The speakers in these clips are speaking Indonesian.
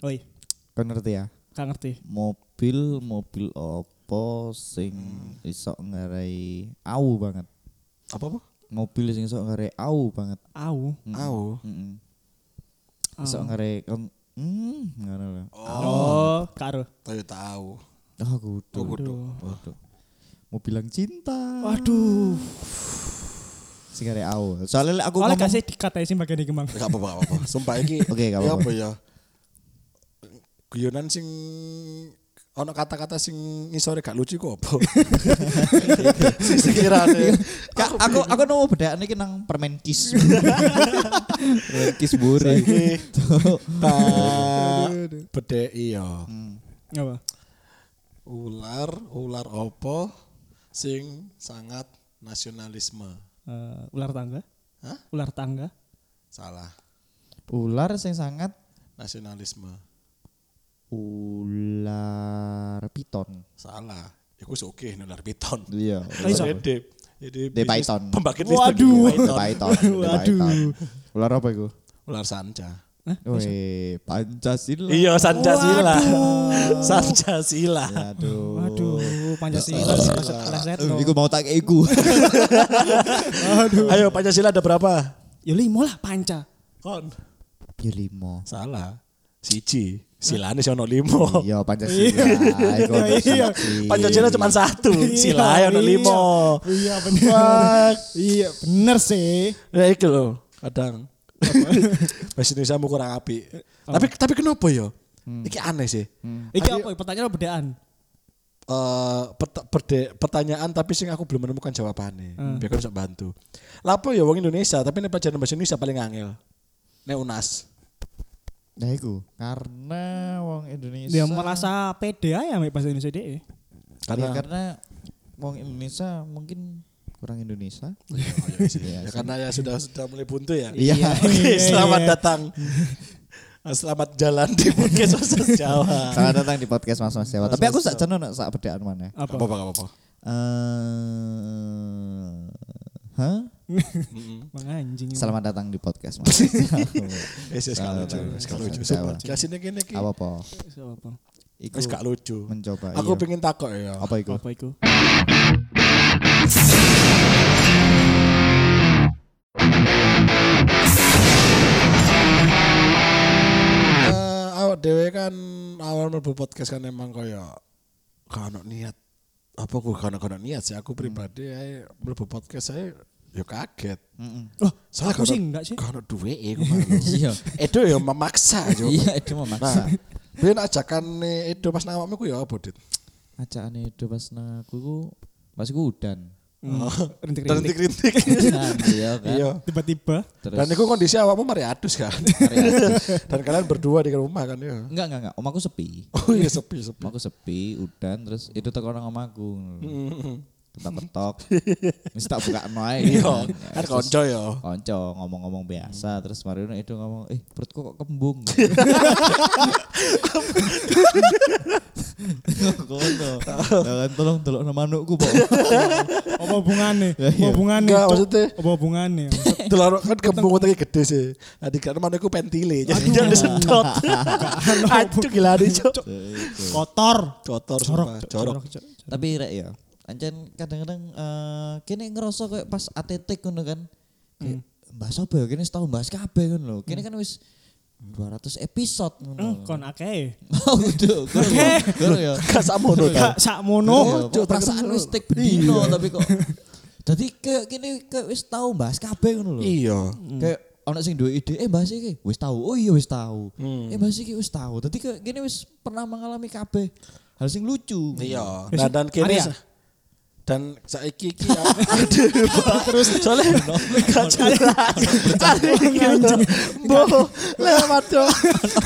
Oi, Kan ngerti ya? gak ngerti. Mobil mobil opo sing iso ngarai au banget. Apa apa? Mobil sing iso ngarai au banget. Au. Mm. Au. Mm-mm. Iso Au. ngarai kon hmm ngono lho. Oh, karo. Tahu tahu. Oh, kudu. Oh, kudu. Waduh. Mau bilang cinta. Waduh. Sing ngarai au. Soalnya lek aku Oleh ngomong kasih dikat aja sih bagian iki, Mang. Gak apa-apa, apa-apa. Sumpah iki. Oke, gak ya apa-apa. apa ya? Guyonan sing ono kata-kata sing ngisore gak lucu kok apa? Sing sekirane. Kak, aku aku nemu bedaan iki nang permen kis. permen kis buri. Saiki tak bedheki ya. Apa? Ular, ular opo sing sangat nasionalisme. Eh, ular tangga? Hah? Ular tangga? Salah. Ular sing sangat Nasionalisme. Ular piton. Salah. Iku oke ular piton. Iya. Jadi jadi The bisnis Python. Pembangkit Waduh. listrik The Python. Waduh. Ular apa iku? Ular sanca. Weh, Pancasila. Iya Sancasila. Sancasila. Aduh. Waduh, Pancasila Iku mau tak iku. Ayo Pancasila ada berapa? Ya limo lah panca. Kon. Ya limo. Salah. Siji. Silane sono limo. Iya Pancasila. Ono Iya. siji. Pancasila cuma satu. Sila ono limo. Iya bener. Wah. Iya bener sih. Ya iki lho, kadang. Bahasa Indonesia mu kurang api. Tapi tapi kenapa ya? Iki aneh sih. Iki apa? Pertanyaan apa bedaan? eh perde- pertanyaan tapi sing aku belum menemukan jawabannya. Biar aku bisa bantu. Lapo ya wong Indonesia tapi nek pelajaran bahasa Indonesia paling angel. Nek UNAS. Nah iku karena wong Indonesia. Dia merasa pede aja ambek bahasa Indonesia deh. karena Karena karena wong Indonesia mungkin kurang Indonesia. ya, karena ya sudah sudah mulai buntu ya. Iya. Oke, selamat datang. Selamat jalan di podcast Sosial Jawa. Selamat datang di podcast Mas Mas Jawa. Tapi aku sak nak sak bedaan mana? Apa? Apa apa apa. Eh, hah? Bang anjing. Selamat datang di podcast Mas. Mas Jawa. Eh, wis gak lucu, wis gak lucu. Nek kene iki. Apa apa? Apa? Iku Wis gak lucu. mencoba. Aku iya. pengen takok ya. apa iku? Apa itu? Eh, awak dewe kan awal mlebu podcast kan emang kaya gak ono niat apa aku ono gak ono niat sih aku pribadi ae mlebu podcast saya ya kaget. Oh, Soalnya aku sih enggak sih. Ono duwe iku. Iya. Edo ya memaksa jo. Iya, itu memaksa. Nah, ben ajakan Edo pas nawakmu ku ya apa, Dit? Ajakan itu pas nang aku ku pas iku udan. Rintik-rintik. Rintik-rintik. Udan, Iya kan. Iya. Tiba-tiba. Dan itu kondisi awakmu mari adus kan. Dan kalian berdua di rumah kan ya. enggak enggak enggak, omaku sepi. Oh iya sepi sepi. Omaku sepi, udan terus itu teko nang omaku. Ketok-ketok. Wis tak buka noe. Iya, kan konco ya. Konco ngomong-ngomong biasa terus Marino itu ngomong, "Eh, perutku kok kembung." Kono. Jangan tolong tolong nama manukku, Pak. Apa hubungannya? Ya, iya. Apa hubungannya? Enggak, maksudnya- Apa hubungannya? Delaro kan kembung tadi gede sih. Nah di kan mana aku pentile. Jadi jangan disedot. Aduh gila nih cok. Kotor. Kotor Jorok. Jorok. Tapi rek ya, ancen kadang-kadang eh kene ngerasa kayak pas ATT ngono kan. Kayak bahas apa ya? Kene setahun bahas kabeh ngono lho. Kene kan wis 200 episode Hmm, ngono. kon akeh. Oh, udah. Ngono ya. Gak sama no Gak sakmono. Iya, kok perasaan wis tek bedino tapi kok Dadi kayak kene kayak wis tau bahas kabeh ngono lho. Iya. Kayak ono sing duwe ide, eh bahas iki wis tahu. Oh iya wis tahu. Eh bahas iki wis tahu. Dadi kayak gini wis pernah mengalami kabeh hal sing lucu. Iya. Nah dan kini. Dan saiki iki aduh terus soalnya gak jelas. Boh lewat dong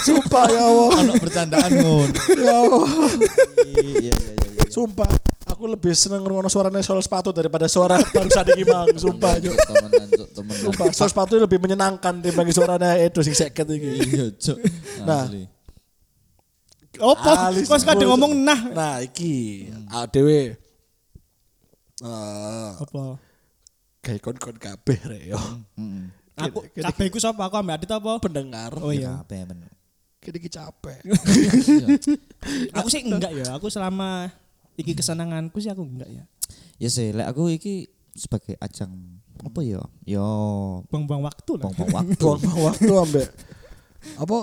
sumpah ya Allah. Ono bercandaan ngono. ya Allah. Iya iya iya. sumpah aku lebih seneng ngrungokno suaranya soal sepatu daripada suara barusan iki mang. Sumpah yo sumpah soal sepatu lebih menyenangkan dibanding suaranya itu sing seket iki. Iya, Cuk. Nah. Alis Kok kadang ngomong nah. nah iki. Dewe eh Apa? kayak kon-kon kabeh rek yo Heeh. Aku Gini- kabeh iku sapa? Aku ambek Adit apa? pendengar Oh iya. Kabeh men. Kini iki capek. Aku sih enggak ya. Aku selama iki kesenanganku sih aku enggak ya. Ya sih, lek aku iki sebagai ajang apa ya? Yo, Buang-buang waktu lah. buang-buang waktu. Buang waktu ambek apa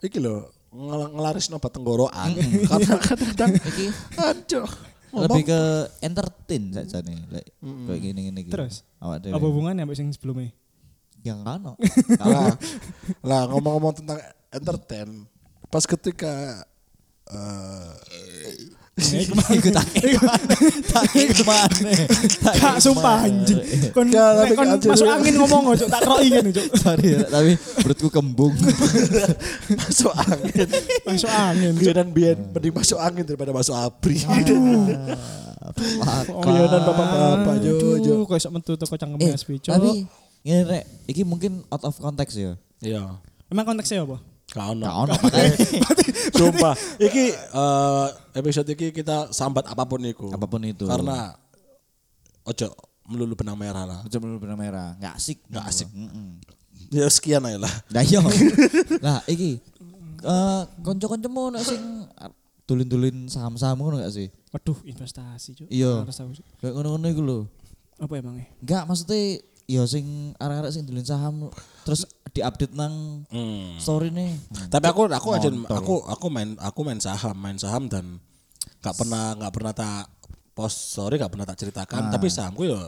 iki lho ngel- ngelaris obat tenggorokan. Karena kadang-kadang iki aduh. Lebih ke entertain saja nih, lek kayak gini-gini iki. Terus? awak. Apa hubungannya sampai sing sebelumnya? Yang kano. Lah, lah ngomong-ngomong tentang entertain, pas ketika eh Ikut tak tak ke mana? Kak sumpah anjing. Kon kon masuk angin ngomong ojo tak kroki kan ojo. Sorry, ya, tapi perutku kembung. masuk angin, Masuk angin. Jangan biar mending masuk angin daripada masuk abri. Fuck. Guyonan bapak-bapak jo jo. Kok teko cangkem Eh, SP, tapi ngene rek, iki mungkin out of context ya. Iya. Emang konteksnya apa? Gak ono. Gak ono Sumpah, iki eh, episode iki kita sambat apa pun iku. apa pun itu. Karena ojo melulu benang merah lah. Coba dulu benang merah, nggak asik, Nggak asik. Mm-mm. Ya sekian aja lah. Nah yo. Nah, iki eh kanca-kancamu nek sing tulin-tulin saham-saham ngono gak sih? Waduh, investasi, Cuk. Iya. Kayak ngono-ngono iku lho. Apa emangnya? Enggak, maksudnya ya sing arek-arek sing tulin saham terus diupdate nang Hmm. story nih. Tapi aku aku aja aku aku main aku main saham, main saham dan nggak pernah nggak pernah tak post sorry nggak pernah tak ceritakan. Tapi sahamku ya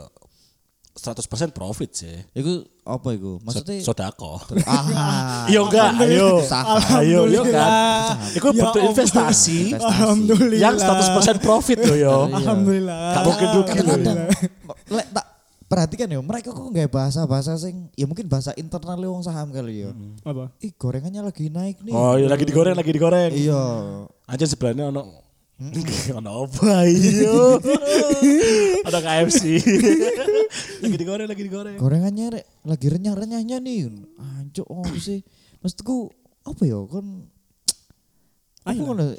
100% profit sih. Iku apa iku? Maksudnya Sodako. ah, Iya enggak, ayo. Saham. Ayo, yo kan. Itu Ya bentuk Allah. investasi Investasi. Alhamdulillah. yang 100% profit loh yo. Alhamdulillah. Gak mungkin rugi lek tak perhatikan ya mereka kok nggak bahasa-bahasa sing ya mungkin bahasa internal wong saham kali ya. Apa? Ih gorengannya lagi naik nih. Oh, iya lagi digoreng, lagi digoreng. Iya. Aja sebelahnya ono ono apa iyo? Ada KFC. lagi digoreng, lagi digoreng. Gorengannya rek lagi renyah-renyahnya nih. Anjuk oh sih. Maksudku apa ya kon apa Ayo ngono?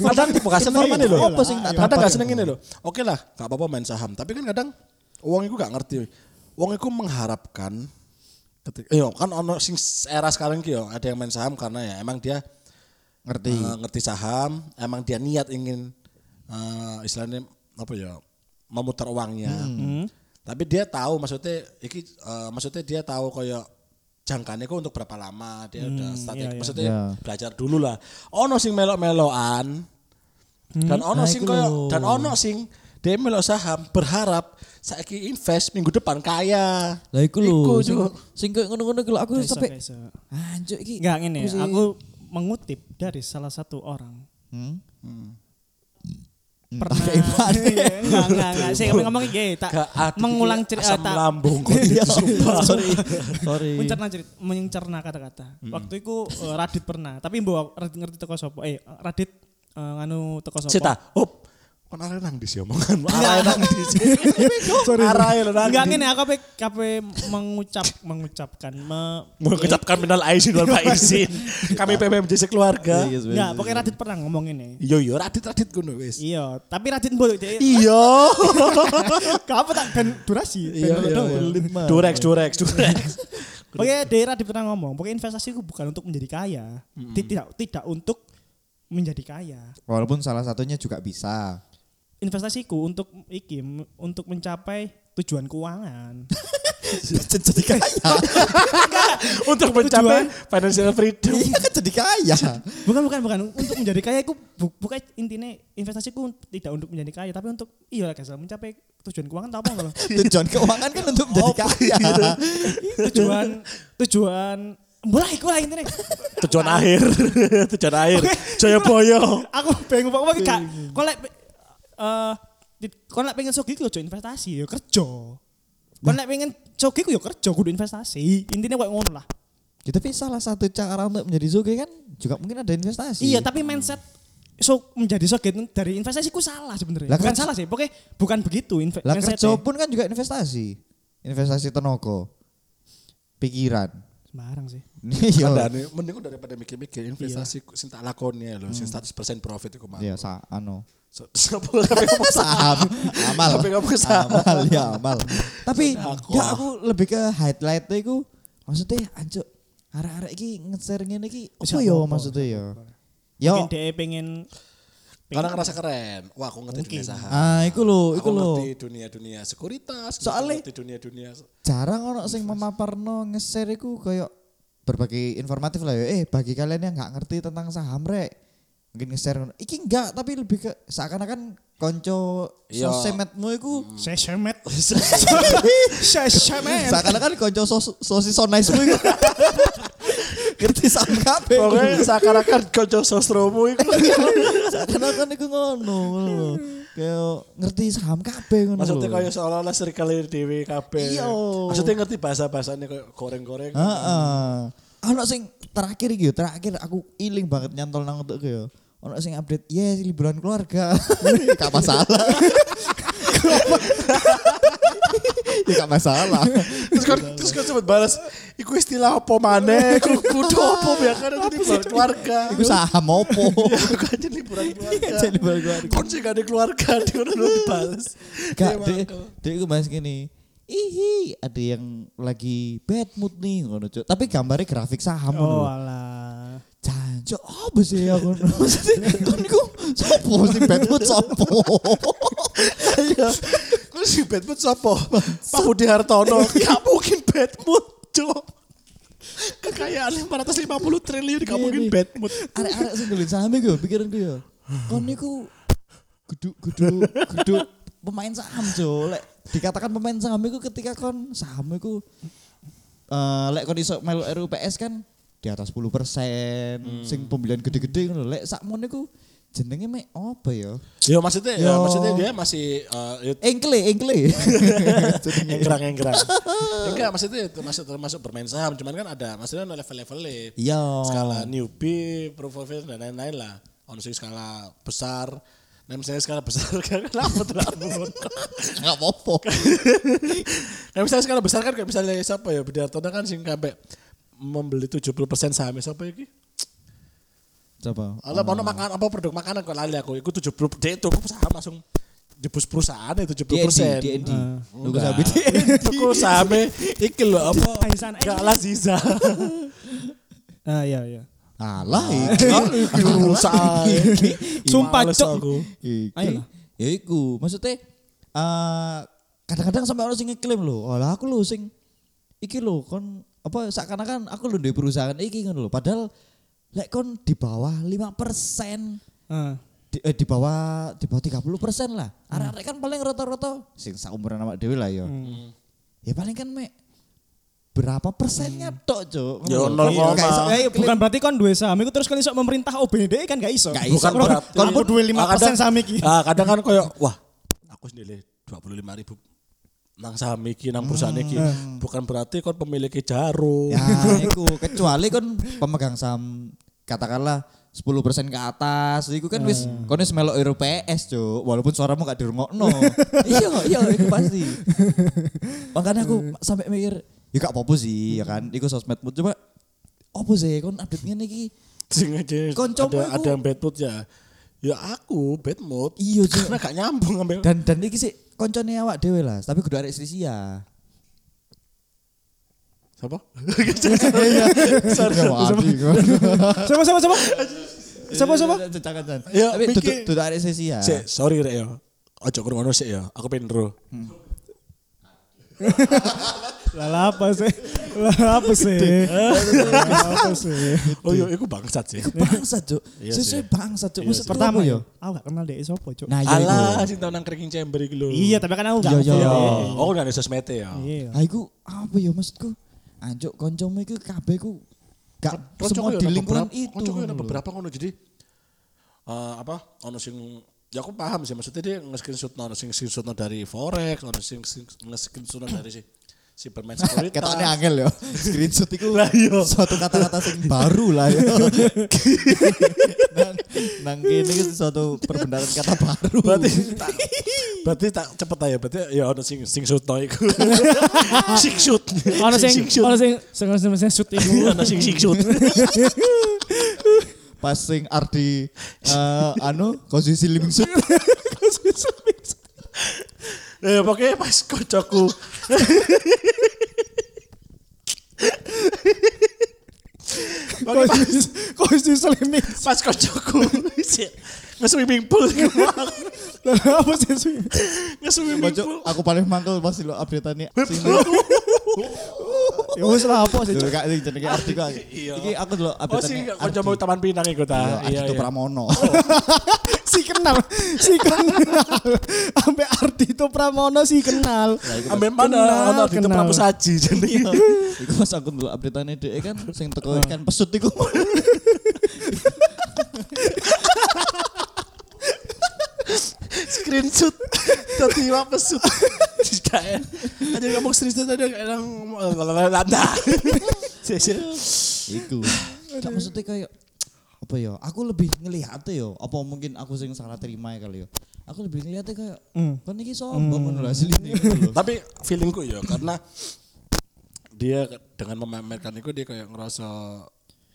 Kadang tipe gak seneng ini loh. Apa sing tak Kadang dapat gak seneng ini loh. Oke lah, gak apa-apa main saham. Tapi kan kadang uang itu gak ngerti. Uang itu mengharapkan ketika, iya kan ono sing era sekarang ki yo ada yang main saham karena ya emang dia ngerti. eh, ngerti saham, emang dia niat ingin eh, istilahnya apa ya memutar uangnya. Hmm. Tapi dia tahu maksudnya iki eh, maksudnya dia tahu koyo jangkane ku untuk berapa lama dia udah strategi iya, iya. maksudnya Iya. belajar dulu lah. Ono sing melok-melokan. Dan ono Nah, sing iku koyo lho. dan ono sing dia melok saham berharap saiki invest minggu depan kaya. Lah iku lho sing Cuk. sing koyo ngono-ngono iku aku sampai anjuk iki. Enggak ngene, Aku mengutip dari salah satu orang. Hmm? Pernah Pakai iman. Iya, enggak enggak enggak. Saya ngomong iki tak mengulang cerita tak lambung. Iya, sorry. Sorry. mencerna cerita mencerna kata-kata. Waktu itu eh, Radit pernah, tapi mbok Radit ngerti teko sapa? Eh Radit eh, nganu teko sapa? Cita, up. Kon arek nang dis ya omongan. Arek nang dis. Sorry. Arek nang. Enggak ngene aku pe kape mengucap mengucapkan me, mengucapkan minal aizin wal faizin. Kami PPMJ sekeluarga. Enggak, pokoknya Radit pernah ngomong ini. Iya iya radit radit ngono wis. Iya, tapi Radit mbok dia Iya. Kamu tak ben durasi. Iya iya. iya. Durex durex durex. Oke, dari Radit pernah ngomong, pokoknya investasi itu bukan untuk menjadi kaya. Tidak tidak untuk menjadi kaya. Walaupun salah satunya juga bisa. Investasiku untuk iki untuk mencapai tujuan keuangan. jadi kaya. Untuk mencapai financial freedom. Iya kan jadi kaya. Bukan bukan bukan untuk menjadi kaya itu bu, bukan intinya investasiku tidak untuk menjadi kaya tapi untuk iya lah guys mencapai tujuan keuangan apa loh. Tujuan keuangan kan untuk menjadi kaya. tujuan tujuan mulai gue lah intinya. Tujuan akhir. Tujuan akhir. Jayabaya. Aku pengen ngomong gak kau lek eh kau lek pengen sogik lo investasi ya kerja. Kau lek pengen sogik ya kerja kudu investasi. Intinya kayak ngono lah. Ya, tapi salah satu cara untuk menjadi suge kan juga mungkin ada investasi. Iya, tapi mindset so menjadi sogit dari investasiku salah sebenarnya. Bukan salah sih, pokoknya bukan begitu inve- Lah kerja pun kan juga investasi. Investasi tenaga. Pikiran. Sembarang sih. Iya. Mending daripada mikir-mikir investasi ku sing tak lakoni ya lho, sing 100% profit iku mah. Iya, sa anu. Siapa kabeh ngomong Saham, amal. Tapi kamu saham. Amal ya amal. Tapi ya aku lebih ke highlight itu maksudnya anjuk arek-arek iki nge-share ngene iki gak yo maksudnya yo? Yo. Mungkin dia pengen Karena ngerasa keren. Wah, aku ngerti dunia Mungkin. saham. Ah, iku lho, iku lho. ngerti dunia-dunia sekuritas. Soalnya- ngerti dunia-dunia Jarang ono sing memaparno nge-share iku koyo berbagai informatif lah ya. Eh, bagi kalian yang nggak ngerti tentang saham rek, mungkin nge-share ngono. Iki enggak, tapi lebih ke seakan-akan konco Iya. sosemetmu iku sesemet. Sesemet. seakan-akan konco sos sosis so nice-mu iku. ngerti saham kabeh. Pokoknya seakan-akan kocok sostromu itu. Seakan-akan iku ngono. Kayak ngerti saham kabeh ngono. Maksudnya lho. kayak seolah-olah serikali dewi kabeh. Iya. Maksudnya ngerti bahasa-bahasanya kayak goreng-goreng. Heeh. Ono sing terakhir iki terakhir aku iling banget nyantol nang untuk yo. Ono sing update, yes liburan keluarga. Gak masalah. ya gak masalah. terus kan terus kan sempat balas iku istilah apa maneh iku kudu apa ya kan itu liburan keluarga Iku saham opo? ya aku aja liburan keluarga Jadi liburan keluarga. kon sih gak ada keluarga di mana lu dibales Gak, Iya, dek, dek iku bahas gini. Ihi, ada yang lagi bad mood nih ngono. Tapi gambarnya grafik saham. Oh alah. Jancuk, apa sih aku? Maksudnya, kan iku sing bad mood sopo? iya kok si bad mood siapa Pak Budi Hartono gak mungkin bad mood cok kekayaan 450 triliun gak mungkin Iya, bad mood arek-arek sing golek saham iku pikiranku ya. Kon niku kudu kudu kudu pemain saham. Lek dikatakan pemain saham iku ketika kon saham iku eh lek kon iso melu RUPS kan di atas 10 persen, sing pembelian gede-gede ngono. Lek sakmono iku jenenge mek apa ya? ya maksudnya ya Yo. maksudnya dia masih ya Engkle, engkle. enggrang enggrang enggak maksudnya itu masuk termasuk bermain saham cuman kan ada maksudnya ada level-levelnya Iya. skala newbie proof of dan lain-lain lah ono sing skala besar nah misalnya skala besar kan kenapa tuh lamun Enggak apa-apa. nah misalnya skala besar kan kayak misalnya siapa ya Bidartono kan sing sampai membeli 70% sahamnya siapa ya ki Coba. Alah mau makan apa produk makanan kok lali aku iku 70 dia itu saham langsung jebus perusahaan itu 70 persen DND, DND. Ah. Lu gak sabi Tuku sahamnya iki lho apa gak lah Ziza Ah iya iya. Alah Iki perusahaan Sumpah, Males Cok. aku. Iki. Ayolah. Ya iku, maksudnya eh kadang-kadang sampai orang sing ngeklaim lho, "Alah aku lho sing iki lho kon apa seakan-akan aku lho di perusahaan iki ngono lho." Padahal lek kon di bawah 5% Ah. di, eh, di bawah di bawah 30 persen lah. Arek-arek kan paling rata-rata sing saumuran awak dhewe lah ya. Hmm. Ya paling kan mek berapa persennya tok, Cuk. Ya. Gak iso Eh, bukan berarti kon duwe saham iku terus kon iso memerintah OBD kan gak iso. Gak iso. Bukan Kon- berarti kon aku duwe 5% saham iki. Ah, kadang kan koyo wah, aku sendiri 25 ribu nang saham iki nang perusahaan iki bukan berarti kon pemilik jarum. Ya, iku kecuali kon pemegang saham katakanlah 10% ke atas, iku kan wis kon wis melok Euro PS, Cuk. Walaupun suaramu gak dirungokno. iya, iya, iku pasti. Makanya aku sampai mikir, ya gak apa-apa sih, ya kan. Iku sosmedmu coba apa sih kon update ngene iki? Sing aja ada ada yang bad mood ya. Ya aku bad mood. Iya. Karena gak nyambung ambil. Dan dan iki sih koncone awak dhewe lah, tapi kudu arek Srisia. Siapa? Sorry, Siapa siapa siapa? Siapa siapa? Jangan, jangan. Ya, Tapi tutup arek Srisia. Sorry rek ya. Ojo kurang sik ya. Aku pengen ro. Lah apa sih? Lah apa sih? Apa sih? Oh iya, iku bangsat sih. Bangsat, Cuk. Iya Sesuai bangsat, Cuk. Iya Maksud sih. Pertama ya, aku gak kenal dia sopo, Cuk. Nah, iya. Alah, sing tau nang Cracking Chamber iki lho. Iya, tapi kan aku gak Iya, iya. dia. Oh, udah ada sosmed ya. Iya. Ah iku apa ya maksudku? Anjuk koncomu iku kabeh ku gak semua di lingkungan itu. ada beberapa ngono jadi eh, apa ono sing ya aku paham sih maksudnya dia nge-screenshot ono sing screenshot dari forex sing- nge-screenshot dari si si bermain sekuritas Ketoknya angel ya. Screenshot iku Lah, iya. suatu kata-kata sing baru lah ya. nang nang kene iki suatu perbendaharaan kata baru. berarti tak berarti tak cepet aja berarti ya ono sing sing shoot no iku sing shoot Ono sing shoot ono sing sing sing sing shoot iku. ono sing sing shoot Pas sing Ardi eh, anu posisi living suit. ya pokoknya pas kocokku iki pas, Kok iso swimming? pas kocokku nge-swimming pool. Lah apa sih swimming? nge-swimming pool. aku paling mangkel pasti lo update-ane sini. Ya wis lah apa sih? Kak sing jenenge artikel. Iya. Iki aku dulu Oh sih update-ane. kanca mau Taman Pinang iku ta. Iya, Ardito Pramono. si kenal, si kenal. Sampai Ardito Pramono si kenal. Ambil mana ono kenal. Prabu Saji jenenge. Iku pas aku dulu update-ane dhek kan sing teko ikan pesut iku. Screenshot tadi wa pesut. Kayak aja ngomong serius tadi kayak landa. Iku. Gak maksudnya kayak apa ya? Aku lebih ngelihat ya, apa mungkin aku sing salah terima ya kali ya. Aku lebih ngelihatnya kayak Hmm. kan iki sombong asline gitu loh. Tapi feelingku ya karena dia dengan memamerkan itu dia kayak ngerasa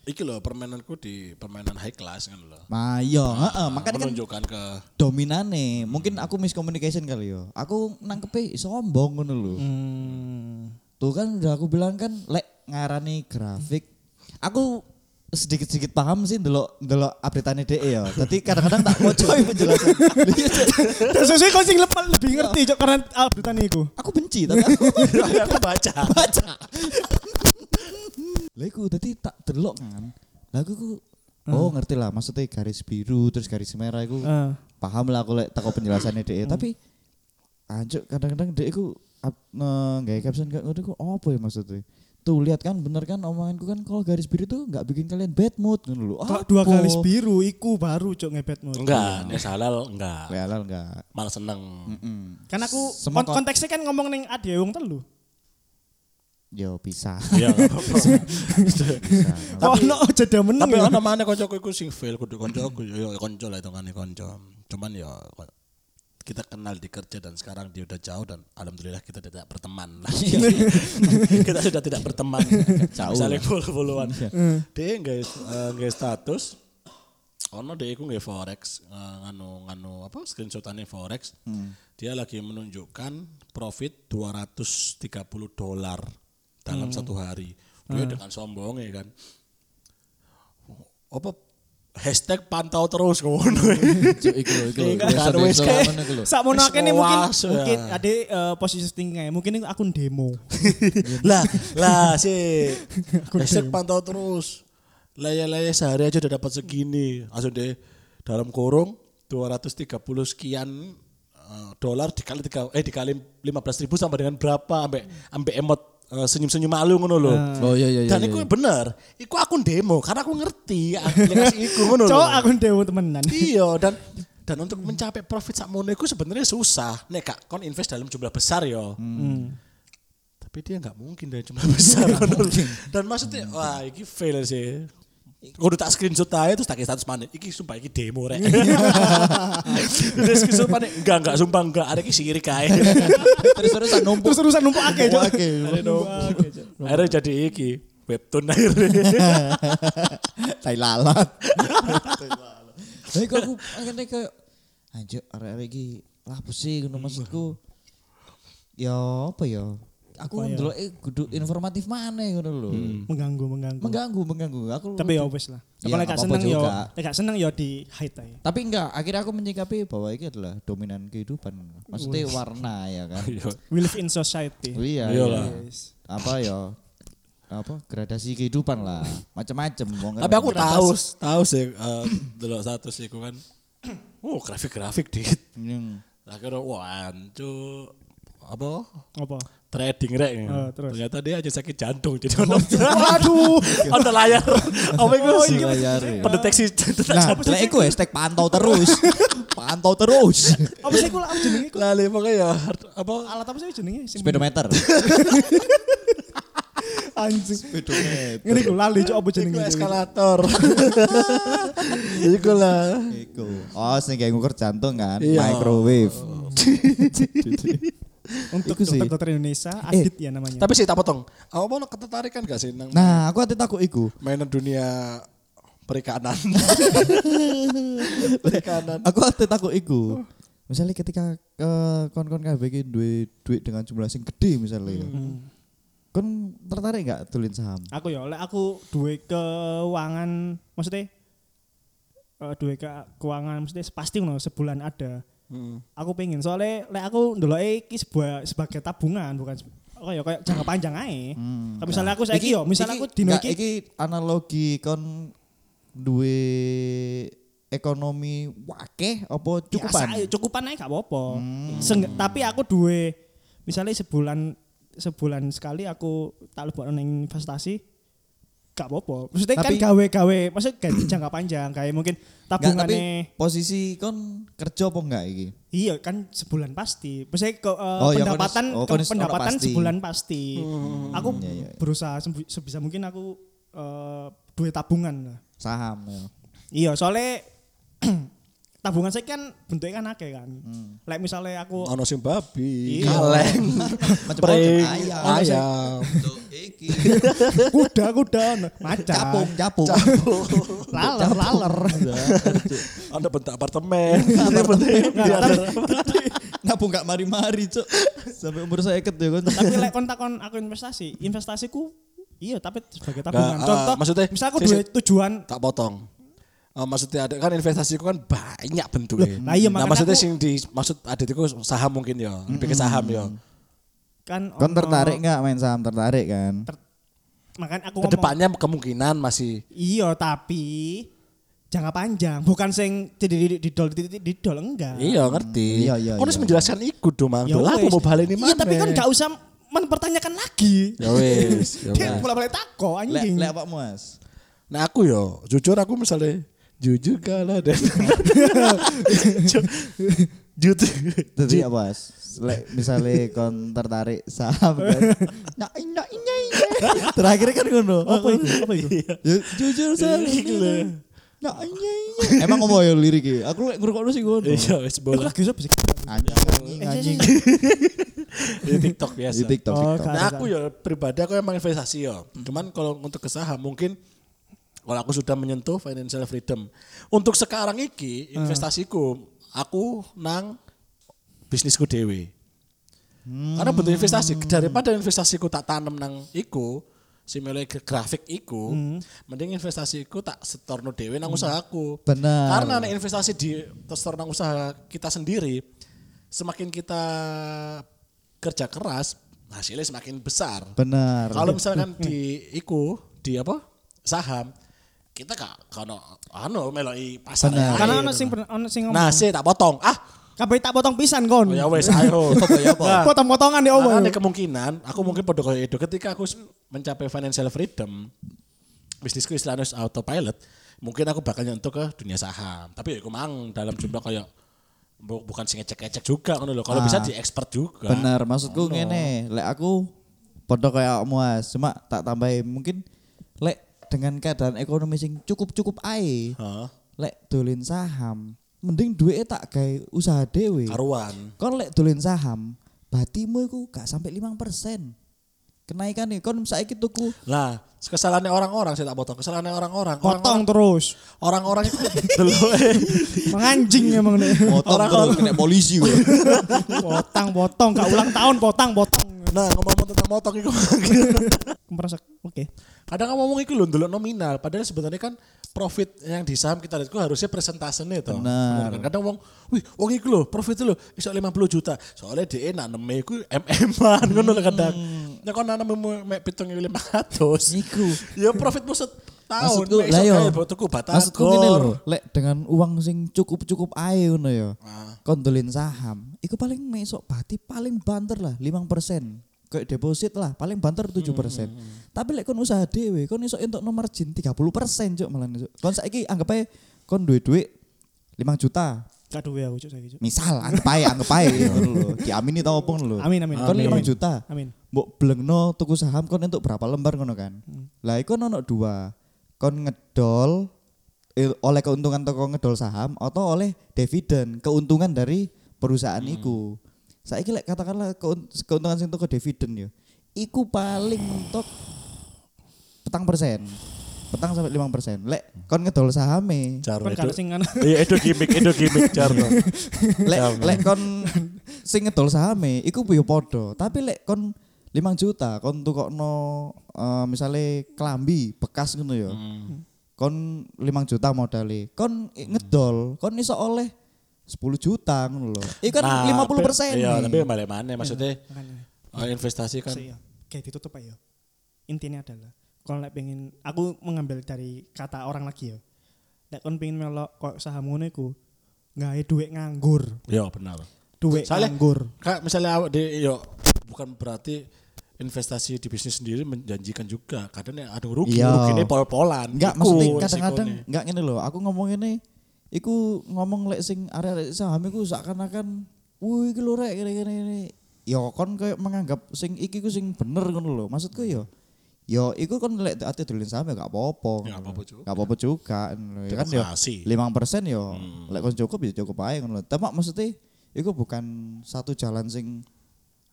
iki loh permainanku di permainan high class kan loh. Nah, iya, heeh, makanya kan menunjukkan ke dominane. Mungkin aku miscommunication kali ya. Aku nangkepe sombong ngono lho. Hmm. Tuh kan udah aku bilang kan lek ngarani grafik. Aku sedikit-sedikit paham sih delok delok update-ane DE ya. Tapi kadang-kadang tak mocoy penjelasan. Iya. Dan sesuai kau sing lepas lebih ngerti cok karena updatean iku. aku benci tapi aku aku baca. baca. Lah iku tadi tak delok kan. Lah aku ku oh ngerti lah maksudnya garis biru terus garis merah iku Heeh. paham lah aku lek teko penjelasannya DE tapi anjuk kadang-kadang DE ku up- nge- nggak caption kayak ngono ku apa ya maksudnya? Tuh lihat kan bener kan omonganku kan kalau garis biru tuh nggak bikin kalian bad mood ngono lho. Kalau dua garis biru iku baru cok ngebet mode. Enggak, nih halal enggak. Lek halal enggak. Malah seneng. Mm. Kan aku Semua kon- kon- konteksnya kan ngomong ning ade wong telu. Yo bisa. Iya, enggak apa-apa. Oh no jeda meneng. Tapi ana mana kancaku iku sing fail kudu kancaku ya kanca lah hitungane kanca. Cuman ya kita kenal di kerja dan sekarang dia udah jauh dan alhamdulillah kita tidak berteman lagi. kita sudah tidak berteman. Jauh Saling follow-followan. Dia nggak nggak status. Ono dia iku nggak forex eh, nganu nganu apa screenshotane forex. Dia lagi menunjukkan profit 230 dolar dalam satu hari. Dia dengan sombong ya kan apa hashtag pantau terus ngono. Iku lho, iku lho. Wis kene mungkin mungkin ada eh, posisi settingnya mungkin ini akun demo. lah, lah sih. hashtag pantau terus. Laya-laya sehari aja udah dapat segini. Langsung deh dalam kurung 230 sekian eh, dolar dikali tiga eh dikali 15 ribu sampai dengan berapa sampai sampai emot eh, senyum-senyum malu ngono loh. Oh iya iya iya. Dan iya. itu bener, iku akun demo karena aku ngerti aplikasi iku ngono lho. Cok akun demo temenan. Iya dan dan untuk mencapai profit sakmono itu sebenarnya susah. Nek kak kon invest dalam jumlah besar yo. Hmm. Tapi dia nggak mungkin dari jumlah besar. dan maksudnya wah ini fail sih. Udah tak screenshot aja terus tak status mana. Iki sumpah iki demo rek. Terus screenshot mana? Enggak enggak sumpah enggak. Ada iki sirik aja. terus terusan numpuk. Terus urusan numpuk akeh cok. Oke. Akhirnya jadi iki webtoon akhirnya. Tai lalat. Lah iku aku akhirnya kayak anjir arek-arek iki lah apa sih ngono maksudku. Ya apa ya? Aku ya? ndelok eh kudu informatif mana ngono lho. Mengganggu mengganggu. Mengganggu, mengganggu. Aku Tapi ya wis lah. Ya, Kalau gak apa-apa seneng yo, juga. lek gak seneng yo di hide aja. tapi enggak, akhirnya aku menyikapi bahwa ini adalah dominan kehidupan. Maksudnya warna ya kan. We live in society. Oh, iya, Iyalah. iya. Yes. Apa ya? Apa gradasi kehidupan lah. Macam-macam. wong kan Tapi aku tahu tahu sih eh, delok satu sih aku kan. Oh grafik-grafik dikit. Hmm. Akhirnya wah ancu apa Apa? Trading rek. Oh, terus? Ternyata dia aja sakit jantung jadi ono Waduh. ono layar. Apa itu sih? layar, ya. Pendeteksi Nah, lah iku hashtag pantau terus. pantau terus. Apa sih kula apa jenenge? iku? Lali pokoknya ya apa Alat apa sih jenenge? Speedometer. Anjing. Speedometer. Ngene iku lali cok apa jenenge? Iku eskalator. Iku lah. Iku. Oh, sing kayak ngukur jantung kan, Iya. microwave. Untuk Iku sih. dokter-dokter Indonesia, Adit ya namanya. Tapi sih tak potong. Apa mau ketertarikan gak sih nang Nah, aku ati takut iku. mainan dunia perikanan? perikanan. Aku ati takut iku. Misalnya ketika ke kon-kon kabeh iki duwe duit dengan jumlah sing gede misalnya ya. Kon tertarik nggak tulin saham? Aku ya lek aku duwe keuangan maksudnya eh duwe ke keuangan maksudnya pasti ngono sebulan ada. Hmm. Aku pengen soalnya lek aku ndeloke iki sebuah sebagai tabungan bukan oh ya kayak jangka panjang ae. Hmm. Misalnya aku saiki yo, misalnya aku dino iki iki analogi kon duwe ekonomi wakeh apa cukupan? Biasa cukupan ae gak apa-apa. Hmm. Seng- tapi aku duwe misalnya sebulan sebulan sekali aku tak lebokno investasi gak apa-apa. Maksudnya Tapi- kan gawe-gawe, maksudnya gawe jangka panjang kayak mungkin Nggak, tapi tabungannya posisi kon kerja apa enggak iki? Iya kan sebulan pasti. Maksudnya ke, eh, Oh, iya, pendapatan konis- oh, ke- konis- pendapatan pasti. sebulan pasti. Aku Iya, iya. berusaha sebisa mungkin aku eh, duit tabungan lah. Saham ya. Iya, soalnya tabungan saya kan bentuknya kan akeh kan. Hmm. Like misalnya aku Ono sing babi, Iya. kaleng, Macam-macam pring, ayam. kuda kuda macan Capung, capung. laler laler Ono bentuk apartemen. Ini penting. Ngapung gak mari-mari, Cuk. Sampai umur saya ket ya kon. tapi lek kon takon aku investasi investasiku iya tapi sebagai tabungan Nggak, contoh ah, maksudnya, misal aku duit tujuan tak potong. Eh, maksudnya ada kan investasiku kan banyak bentuknya. Loh, lah iya, nah, maksudnya aku- sing di maksud adit itu saham mungkin ya, lebih ke saham ya. kan ono- tertarik nggak main saham tertarik kan? makan aku ngomong Ke depannya kemungkinan masih iya tapi jangka panjang bukan sing di didol didol enggak iya ngerti. Iya, iya, Kau harus iya. menjelaskan ikut dong, Mang. Ya Lah aku mau balik ini iya mana? tapi kan gak usah mempertanyakan lagi Ya wes, ya dia wes. bolak-balik tako Lek anjing lek apa Mas? Nah aku yo, jujur aku misalnya jujur kalah dan jujur Jadi apa? Lek misalnya kon tertarik saham kan. Nah, nah, nah, nah. Terakhir kan ngono. apa itu apa itu Ya, jujur saya. Nah, iya, iya. Emang ngomong ya liriknya? Aku lek ngrungokno sih ngono. Iya aku bola lagi siapa sih Anjing, anjing, di TikTok biasa. Di TikTok, Oh, TikTok. Nah aku ya pribadi aku emang investasi ya. Cuman kalau untuk ke saham mungkin kalau aku sudah menyentuh financial freedom. Untuk sekarang iki investasiku aku nang bisnisku dewe. Karena bentuk investasi daripada investasiku tak tanam nang iku si mulai ke grafik iku, mending investasiku tak setorno dewe nang usahaku. Benar. Karena nek investasi di setor nang usaha kita sendiri, semakin kita kerja keras, hasilnya semakin besar. Benar. Kalau misalkan di iku di apa saham kita gak kono anu meloi pasar ae. karena ono sing ono sing Nah, ngomong. Sih tak potong. Ah, kabeh tak potong pisan kon oh ya wes ayo. Apa ya apa? Nah, potong-potongan ya Allah ada kemungkinan aku mungkin pada kayak itu ketika aku mencapai financial freedom bisnisku istilahnya autopilot mungkin aku bakal nyentuh ke dunia saham. Tapi ya aku mang dalam jumlah kayak bu- bukan sing ngecek-ngecek juga ngono loh kalau Ah. bisa di expert juga. Benar, maksudku ngene, lek aku podo kayak Mas, cuma tak tambahin mungkin lek dengan keadaan ekonomi sing cukup-cukup ae, lek dolin saham, mending duitnya tak gawe usaha dhewe. karuan. Kon lek dolin saham, batimu iku gak sampai 5%. Kenaikan nih, kon saiki tuku lah kesalahannya orang-orang saya tak potong. Kesalahannya orang-orang. Potong orang-orang terus. orang-orang itu eh. menganjing emang potong terus kena polisi gue. potong potong. Gak ulang tahun potong potong nah ngomong tentang motong itu merasa oke kadang kan ngomong itu loh dulu nominal padahal sebenarnya kan profit yang di saham kita lihat itu harusnya persentasenya toh Benar. kan? kadang wong wih wong itu loh profit itu loh bisa 50 juta soalnya dia naneme itu MM-an ngono lho kadang ya kon nanam mek 7500 Iku. ya profitmu setahun Maksudku lah yo. tuku batagor Maksudku ngene lho, lek dengan uang sing cukup-cukup ae ngono ya. Ah. Kon saham, iku paling mesok bati paling banter lah 5%. Kayak deposit lah, paling banter 7%. Tapi lek kon usaha dhewe, kon iso entuk nomor margin 30% cuk malah iso. Kon saiki anggap ae kon duwe duit 5 juta. gak duwe aku cuk saiki cuk Misal anggap ae, anggap ae ngono. Diamini tau ngono lho. amin amin Kon amin 5 juta. amin Mbok blengno tuku saham kon entuk berapa lembar ngono kan. Lah iku ono dua. Kon ngedol eh, oleh keuntungan toko ngedol saham atau oleh dividen, keuntungan dari perusahaan iku. Saiki lek katakanlah keun- keuntungan sing toko dividen yo. Iku paling mentok petang persen. Petang sampai lima persen. Lek kon ngedol sahame, Jarno itu iya itu gimmick itu gimmick Jarno lek lek kon sing ngedol sahame iku yo padha. Tapi lek kon 5 juta kon tukokno eh misale klambi bekas ngono ya. Hmm. Kon 5 juta modalnya. Kon ngedol, kon iso oleh 10 juta ngono lho. Iku kan 50 persen. Iya, tapi balik mana maksudnya eh, investasi kan Sih, ya. Kayak ditutup aja. Intinya adalah kalau lek pengen aku mengambil dari kata orang lagi ya. Lek kon pengen melok kok saham ngono iku gawe duit nganggur. ya benar. Duit nganggur. Kak misalnya awak di yo bukan berarti investasi di bisnis sendiri menjanjikan juga. Kadang yang ada rugi, Iya. rugi ini pol-polan. Enggak, maksudnya kadang-kadang enggak ngene lho. Aku ngomong ini iku ngomong lek sing area saham iku seakan-akan wih iki lho rek gini-gini ini. Ya kon kayak menganggap sing iki ku sing bener ngono lho. Maksudku ya Ya iku kon lek ate dolen saham ya gak apa-apa. Ya, nggak apa-apa juga. Gak apa-apa juga. kan Demokrasi. 5% ya lek kon cukup ya cukup ae ngono lho. Tapi maksudnya iku bukan satu jalan sing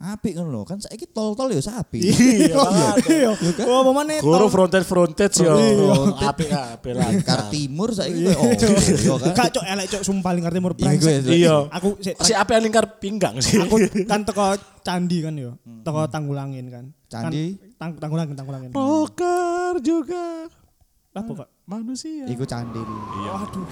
apik ngono lho. Kan saiki tol-tol ya sapi. Iya, Iya. Oh, apa maneh Guru tau- frontage frontage yo. Frontage. Apik apik lah. Kar timur saiki koyo oh. iya kan. Gak cok elek cok sumpah lingkar timur Iya, brengsek. ya. Iya. Aku Si yang lingkar pinggang sih? aku kan teko candi kan yo. Teko tanggulangin kan. Candi? Kan, tang, tanggulangin tanggulangin. Rocker juga Apa kok? manusia. Iku candil. Iya. Waduh.